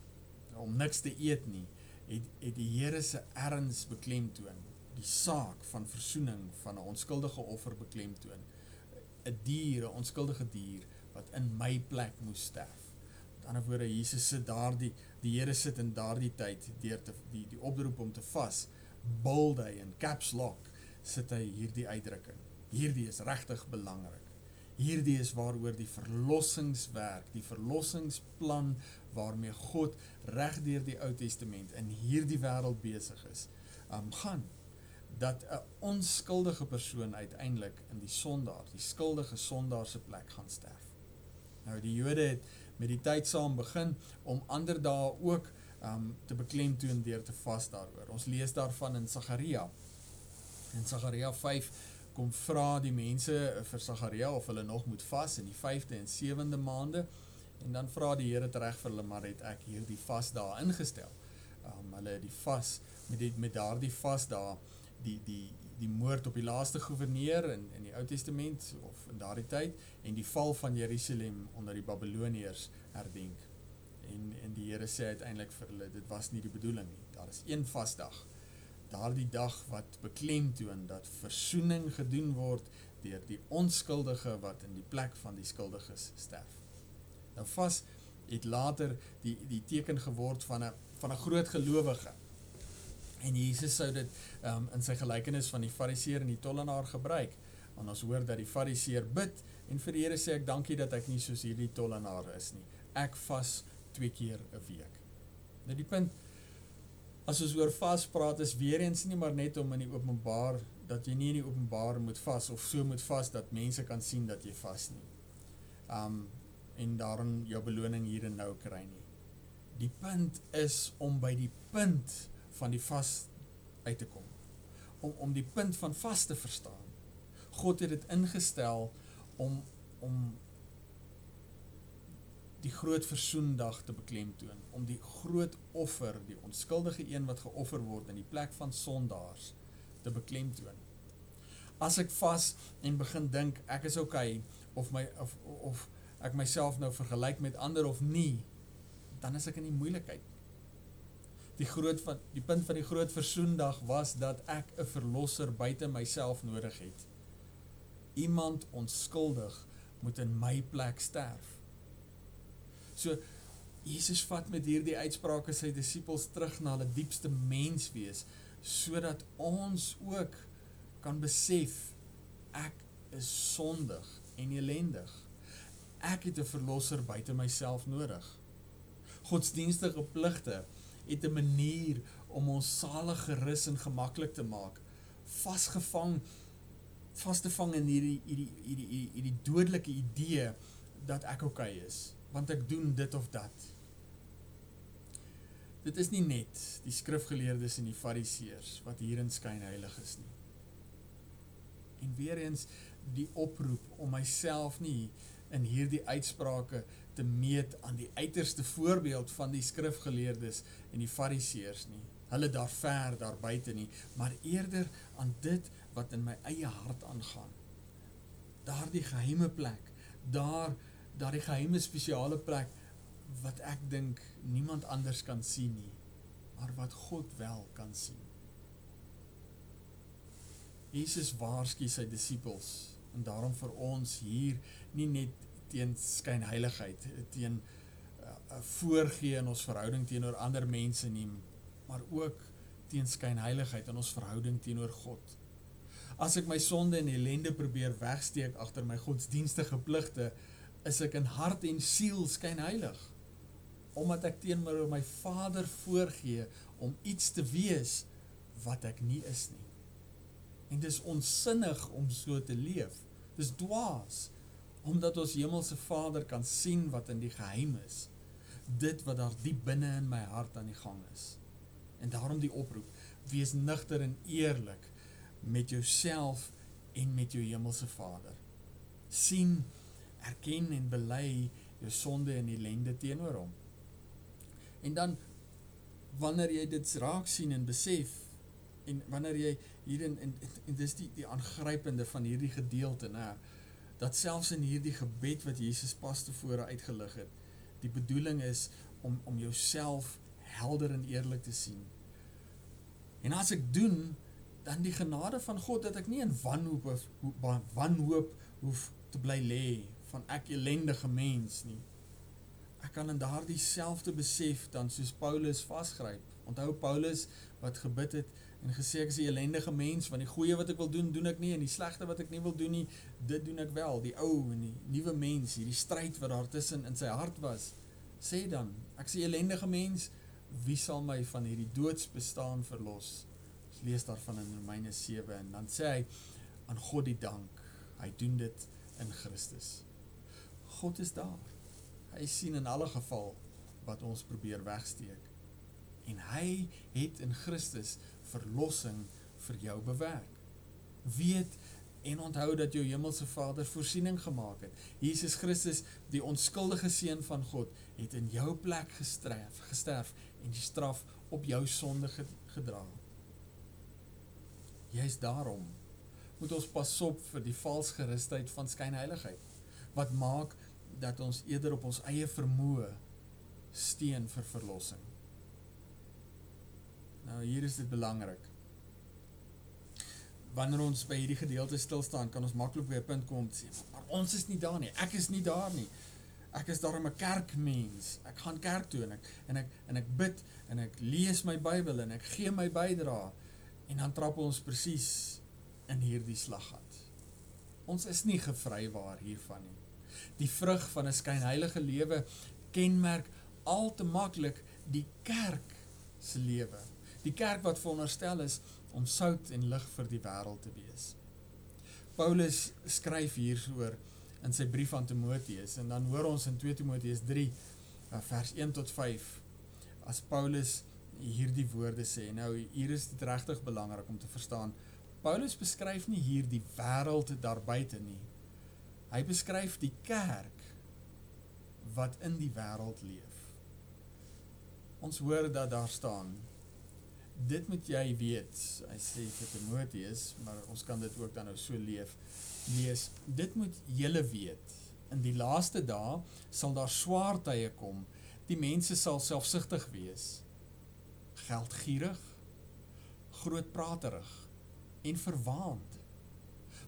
[SPEAKER 1] om niks te eet nie, het het die Here se erns beklemtoon, die saak van verzoening van 'n onskuldige offer beklemtoon. 'n Dier, 'n onskuldige dier wat in my plek moes sterf ander woorde Jesus sit daardie die Here sit in daardie tyd deur te die die oproep om te vas bold hy in caps lock sit hy hierdie uitdrukking. Hierdie is regtig belangrik. Hierdie is waaroor die verlossingswerk die verlossingsplan waarmee God reg deur die Ou Testament in hierdie wêreld besig is um, gaan. Dat 'n onskuldige persoon uiteindelik in die sondaar die skuldige sondaar se plek gaan sterf. Nou die Jode het met die tyd saam begin om ander dae ook um, te beklemtoon deur te vas daaroor. Ons lees daarvan in Sagaria. In Sagaria 5 kom vra die mense vir Sagaria of hulle nog moet vas in die 5de en 7de maande en dan vra die Here reg vir hulle maar het ek hierdie vas dae ingestel. Um, hulle die vas met die, met daardie vas dae die die die moord op die laaste gouverneur in in die Ou Testament of in daardie tyd en die val van Jerusalem onder die Babiloniërs herdenk. En en die Here sê uiteindelik vir hulle dit was nie die bedoeling nie. Daar is een vasdag. Daardie dag wat beklemtoon dat verzoening gedoen word deur die onskuldige wat in die plek van die skuldiges sterf. Nou vas het later die die teken geword van 'n van 'n groot gelowige. En Jesus sou dit um, in sy gelykenis van die fariseer en die tollenaar gebruik. Want ons hoor dat die fariseer bid en vir die Here sê ek dankie dat ek nie soos hierdie tollenaar is nie. Ek vas twee keer 'n week. Nou die punt as ons oor vas praat is weer eens nie maar net om in die openbaar dat jy nie in die openbaar moet vas of so moet vas dat mense kan sien dat jy vas nie. Um en daarin jou beloning hier en nou kry nie. Die punt is om by die punt van die vas uit te kom. Om om die punt van vas te verstaan. God het dit ingestel om om die groot versoendag te beklemtoon, om die groot offer, die onskuldige een wat geoffer word in die plek van sondaars te beklemtoon. As ek vas en begin dink ek is oukei okay, of my of of ek myself nou vergelyk met ander of nie, dan is ek in die moeilikheid. Die groot van die punt van die groot versoendag was dat ek 'n verlosser buite myself nodig het. Iemand onskuldig moet in my plek sterf. So Jesus vat met hierdie uitsprake sy disippels terug na hulle diepste menswees sodat ons ook kan besef ek is sondig en elendig ek het 'n verlosser buite myself nodig. Godsdienstige pligte het 'n manier om ons salig gerus en gemaklik te maak, vasgevang vas te vang in hierdie hierdie hierdie hierdie, hierdie dodelike idee dat ek oukei okay is, want ek doen dit of dat. Dit is nie net die skrifgeleerdes en die fariseërs wat hierin skyn heilig is nie. En weer eens die oproep om myself nie in hierdie uitsprake te meet aan die uiterste voorbeeld van die skrifgeleerdes en die fariseërs nie. Hulle daar ver daar buite nie, maar eerder aan dit wat in my eie hart aangaan. Daardie geheime plek, daar daardie geheime spesiale plek wat ek dink niemand anders kan sien nie, maar wat God wel kan sien. Jesus waarsku sy disippels en daarom vir ons hier nie net teen skynheiligheid, teen uh, voorgee in ons verhouding teenoor ander mense nie, maar ook teen skynheiligheid in ons verhouding teenoor God. As ek my sonde en ellende probeer wegsteek agter my godsdienstige pligte, is ek in hart en siel skynheilig omdat ek teenoor my Vader voorgee om iets te wees wat ek nie is nie. En dis onsinnig om so te leef. Dis dwaas omdat ons hemelse Vader kan sien wat in die geheim is. Dit wat daar diep binne in my hart aan die gang is. En daarom die oproep: wees nugter en eerlik met jouself en met jou hemelse Vader. sien, erken en bely jou sonde en ellende teenoor hom. En dan wanneer jy dit raak sien en besef en wanneer jy hierin en, en, en dis die die aangrypende van hierdie gedeelte, nê, dat selfs in hierdie gebed wat Jesus pas tevore uitgelig het, die bedoeling is om om jouself helder en eerlik te sien. En as ek doen, dan die genade van God dat ek nie in wanhoop of wanhoop hoef te bly lê van ek ellendige mens nie. Ek kan in daardie selfde besef dan soos Paulus vasgryp. Onthou Paulus wat gebid het en gesê ek is 'n ellendige mens want die goeie wat ek wil doen doen ek nie en die slegte wat ek nie wil doen nie dit doen ek wel. Die ou en die nuwe mens hierdie stryd wat daar tussen in sy hart was sê dan ek is 'n ellendige mens wie sal my van hierdie doodsbestaan verlos? Ons lees daarvan in Romeine 7 en dan sê hy aan God die dank hy doen dit in Christus. God is daar. Hy sien in alle geval wat ons probeer wegsteek. En hy het in Christus verlossing vir jou bewerk. Weet en onthou dat jou hemelse Vader voorsiening gemaak het. Jesus Christus, die onskuldige seun van God, het in jou plek gesterf, gesterf en die straf op jou sonde gedra. Jy's daarom moet ons pas op vir die vals gerusheid van skynheiligheid wat maak dat ons eerder op ons eie vermoë steen vir verlossing. Nou hier is dit belangrik. wanneer ons by hierdie gedeelte stil staan, kan ons maklik by 'n punt kom om te sê, maar ons is nie daar nie. Ek is nie daar nie. Ek is daarom 'n kerkmens. Ek gaan kerk toe en ek en ek en ek bid en ek lees my Bybel en ek gee my bydrae en dan trap ons presies in hierdie slaggat. Ons is nie gevrywaar hiervan nie. Die vrug van 'n skynheilige lewe kenmerk al te maklik die kerk se lewe. Die kerk wat veronderstel is om sout en lig vir die wêreld te wees. Paulus skryf hieroor in sy brief aan Timoteus en dan hoor ons in 2 Timoteus 3 uh, vers 1 tot 5 as Paulus hierdie woorde sê. Nou hier is dit regtig belangrik om te verstaan. Paulus beskryf nie hier die wêreld daar buite nie. Hy beskryf die kerk wat in die wêreld leef. Ons hoor dat daar staan dit moet jy weet. Hy sê vir Timoteus, maar ons kan dit ook dan nou so leef. Lees, dit moet julle weet. In die laaste dae sal daar swaar tye kom. Die mense sal selfsugtig wees, geldgierig, grootpraterig en verwaand,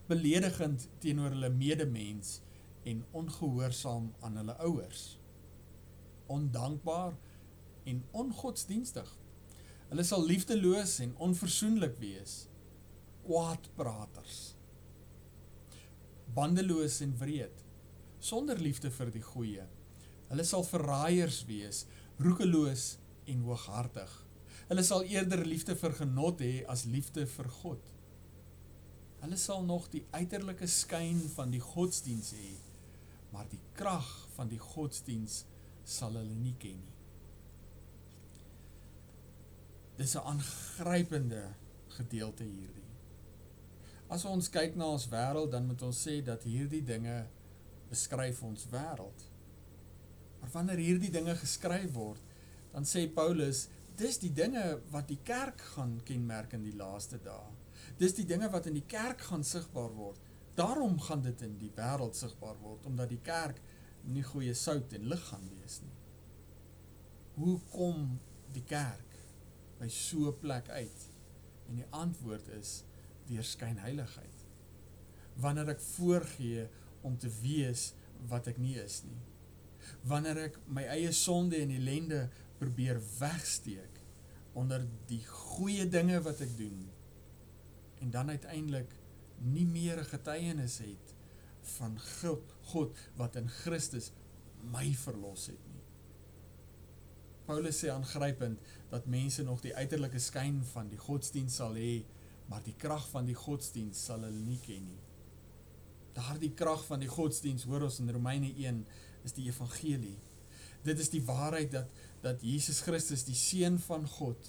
[SPEAKER 1] beledigend teenoor hulle medemens en ongehoorsaam aan hulle ouers, ondankbaar en ongodsdienstig. Hulle sal liefdeloos en onversoenlik wees, kwaadpraters, bandeloos en wreed, sonder liefde vir die goeie. Hulle sal verraaiers wees, roekeloos en hooghartig. Hulle sal eerder liefde vir genot hê as liefde vir God. Hulle sal nog die uiterlike skyn van die godsdiens hê, maar die krag van die godsdiens sal hulle nie ken nie. Dis 'n aangrypende gedeelte hierdie. As ons kyk na ons wêreld, dan moet ons sê dat hierdie dinge beskryf ons wêreld. Maar wanneer hierdie dinge geskryf word, dan sê Paulus, dis die dinge wat die kerk gaan kenmerk in die laaste dae. Dis die dinge wat in die kerk gaan sigbaar word. Daarom gaan dit in die wêreld sigbaar word omdat die kerk nie goeie sout en lig gaan wees nie. Hoe kom die kerk by so 'n plek uit? En die antwoord is deur skynheiligheid. Wanneer ek voorgee om te wees wat ek nie is nie. Wanneer ek my eie sonde en ellende probeer wegsteek onder die goeie dinge wat ek doen en dan uiteindelik nie meer 'n getuienis het van God wat in Christus my verlos het nie. Paulus sê aangrypend dat mense nog die uiterlike skyn van die godsdiens sal hê, maar die krag van die godsdiens sal hulle nie ken nie. Daardie krag van die godsdiens, hoor ons in Romeine 1, is die evangelie. Dit is die waarheid dat dat Jesus Christus die seun van God,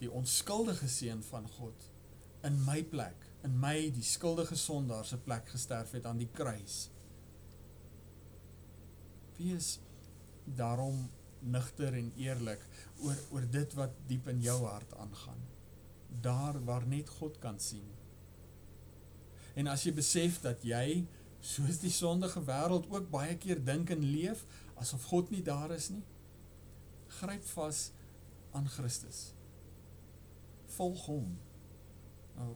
[SPEAKER 1] die onskuldige seun van God in my plek, in my die skuldige sondaar se plek gesterf het aan die kruis. Wees daarom nugter en eerlik oor oor dit wat diep in jou hart aangaan. Daar waar net God kan sien. En as jy besef dat jy soos die sondige wêreld ook baie keer dink en leef asof God nie daar is nie, gryp vas aan Christus. Volg hom. Nou,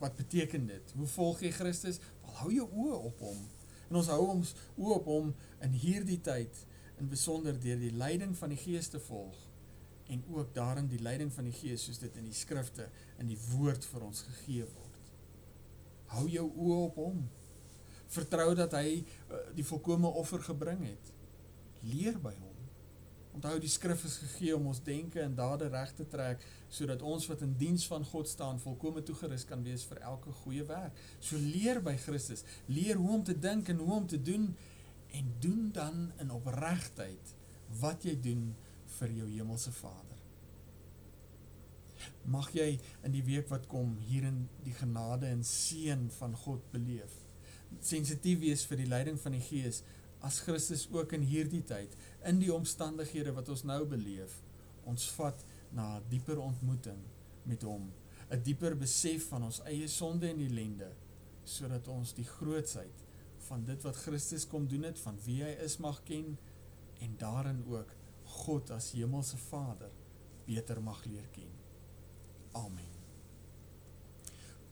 [SPEAKER 1] wat beteken dit? Hoe volg jy Christus? Wel hou jou oë op hom. En ons hou ons oë op hom in hierdie tyd in besonder deur die leiding van die Gees te volg en ook daarin die leiding van die Gees soos dit in die skrifte in die woord vir ons gegee word. Hou jou oë op hom. Vertrou dat hy uh, die volkomme offer gebring het. Leer by hom. Onthou die skrif is gegee om ons denke en dade reg te trek sodat ons wat in diens van God staan volkome toegerus kan wees vir elke goeie werk. So leer by Christus, leer hoe om te dink en hoe om te doen en doen dan in opregtheid wat jy doen vir jou hemelse Vader. Mag jy in die week wat kom hierin die genade en seën van God beleef. Sensitief wees vir die leiding van die Gees as Christus ook in hierdie tyd in die omstandighede wat ons nou beleef ons vat na 'n dieper ontmoeting met hom 'n dieper besef van ons eie sonde en ellende sodat ons die grootsheid van dit wat Christus kom doen het van wie hy is mag ken en daarin ook God as hemelse Vader beter mag leer ken. Amen.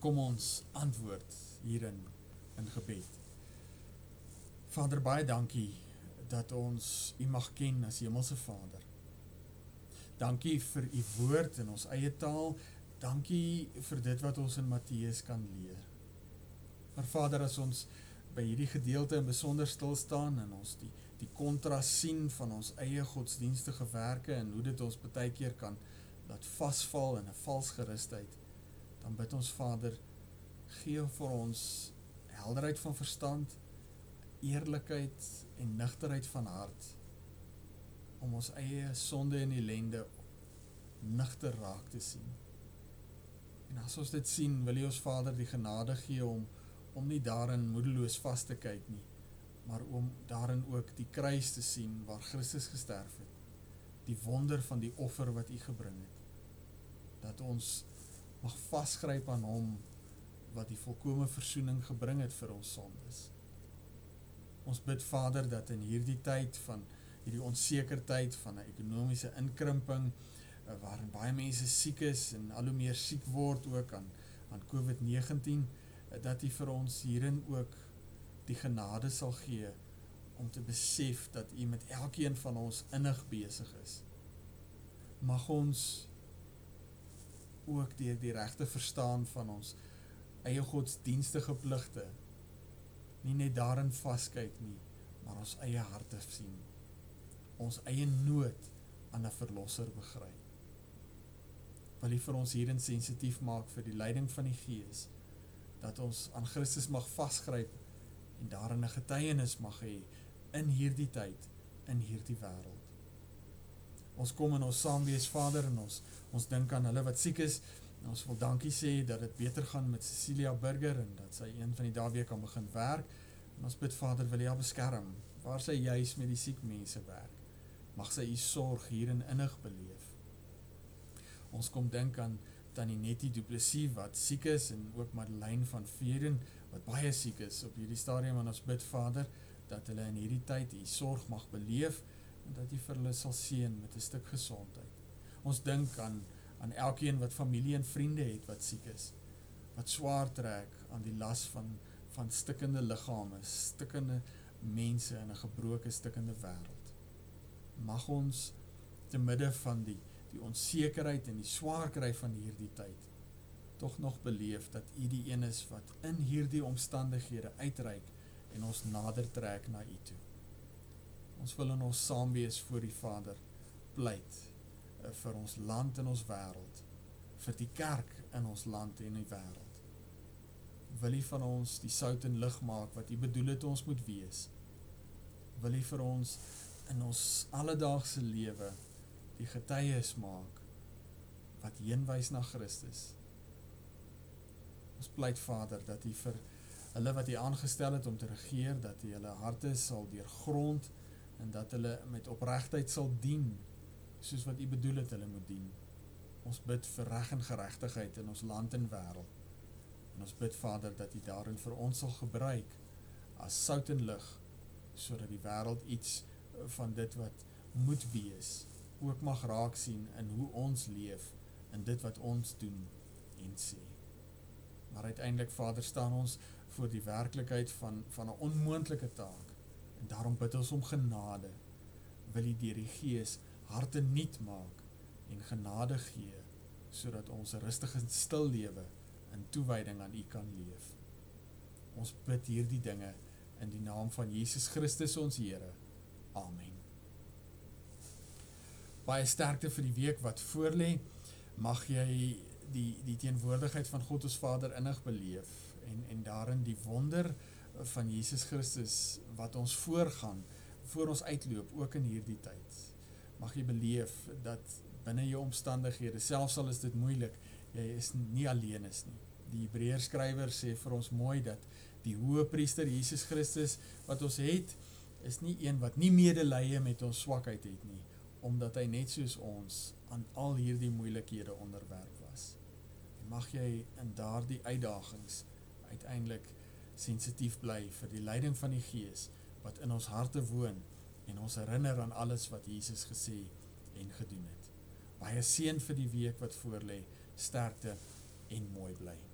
[SPEAKER 1] kom ons antwoord hierin in gebed. Vader, baie dankie dat ons U mag ken as Hemelse Vader. Dankie vir U woord in ons eie taal. Dankie vir dit wat ons in Matteus kan leer. Maar Vader, as ons by hierdie gedeelte in besonder stil staan en ons die die kontras sien van ons eie godsdienstige werke en hoe dit ons baie keer kan laat vasval in 'n vals gerusheid, dan bid ons Vader, gee vir ons helderheid van verstand, eerlikheid en nugterheid van hart om ons eie sonde en ellende nugter raak te sien. En as ons dit sien, wil U ons Vader die genade gee om om nie daarin moedeloos vas te kyk nie, maar om daarin ook die kruis te sien waar Christus gesterf het. Die wonder van die offer wat U gebring het. Dat ons mag vasgryp aan hom wat die volkomme verzoening gebring het vir ons sondes. Ons bid Vader dat in hierdie tyd van hierdie onseker tyd van 'n ekonomiese inkrimping eh, waarin baie mense siek is en al hoe meer siek word ook aan aan COVID-19 eh, dat U vir ons hierin ook die genade sal gee om te besef dat U met elkeen van ons innig besig is. Mag ons ook deur die regte verstaan van ons eie godsdienstige pligte nie net daarin vaskyk nie, maar ons eie harte sien. Ons eie nood aan 'n verlosser begryp. Wil U vir ons hierin sensitief maak vir die leiding van die Gees dat ons aan Christus mag vasgryp en daarin 'n getuienis mag hê in hierdie tyd, in hierdie wêreld. Ons kom in ons saamwees Vader en ons ons dink aan hulle wat siek is ons wil dankie sê dat dit beter gaan met Cecilia Burger en dat sy een van die dae weer kan begin werk. En ons bid Vader wil U beskerm waar sy juis met die siek mense werk. Mag sy U sorg hierin innig beleef. Ons kom dink aan Tannie Nettie Du Plessis wat siek is en ook Madeleine van Vieren wat baie siek is op hierdie stadium en ons bid Vader dat hulle in hierdie tyd U sorg mag beleef en dat U vir hulle sal seën met 'n stuk gesondheid. Ons dink aan aan elkeen wat familie en vriende het wat siek is, wat swaar trek aan die las van, van stikkende lichame, stikkende mense in een gebroke stikkende wereld. Mag ons te midde van die, die onzekerheid en die zwaarkry van hierdie tyd, toch nog beleef dat u die een is wat in hierdie omstandighede uitreik en ons nader trek na u toe. Ons wil in ons saamwees voor die Vader pleit, Eh, vir ons land en ons wereld, vir die kerk in ons land en die wereld. Wil hy van ons die sout en licht maak wat hy bedoel het ons moet wees? Wil hy vir ons in ons alledaagse lewe die getuies maak wat heenwijs na Christus? Ons pleit vader dat hy vir hulle wat hy aangestel het om te regeer, dat hy hulle harte sal deurgrond en dat hulle met oprechtheid sal dien soos wat u bedoel het hulle moet dien. Ons bid vir reg en geregtigheid in ons land en wêreld. En ons bid Vader dat u daarin vir ons sal gebruik as sout en lig sodat die wêreld iets van dit wat moet wees ook mag raak sien in hoe ons leef en dit wat ons doen en sê. Maar uiteindelik Vader staan ons voor die werklikheid van van 'n onmoontlike taak en daarom bid ons om genade. Wil U deur die Gees harte niet maak en genade gee, so dat ons rustig en stil lewe in toewijding aan U kan leef. Ons bid hier die dinge in die naam van Jesus Christus ons Heere. Amen. Baie sterkte vir die week wat voorlee, mag jy die, die teenwoordigheid van God ons Vader innig beleef en, en daarin die wonder van Jesus Christus wat ons voorgaan, voor ons uitloop, ook in hierdie tyd. Mag jy beleef dat binnen jou omstandighede, selfs al is dit moeilik, jy is nie alleen is nie. Die Hebreerskrywer sê vir ons mooi dat die hoge priester Jesus Christus wat ons het, is nie een wat nie medelije met ons swakheid het nie, omdat hy net soos ons aan al hierdie moeilikhede onderwerp was. En mag jy in daar die uitdagings uiteindelik sensitief bly vir die leiding van die gees wat in ons harte woon en ons herinner aan alles wat Jesus gesê en gedoen het. Baie seën vir die week wat voorlê, sterkte en mooi bly.